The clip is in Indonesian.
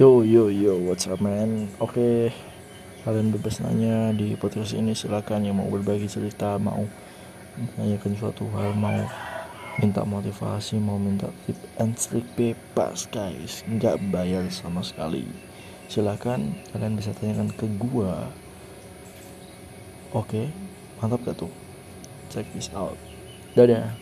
Yo yo yo, what's up man? Oke, kalian bebas nanya di podcast ini silakan yang mau berbagi cerita, mau menanyakan suatu hal, mau minta motivasi, mau minta tip and trick bebas guys, nggak bayar sama sekali. Silakan kalian bisa tanyakan ke gua. Oke, mantap gak tuh? Check this out. Dadah.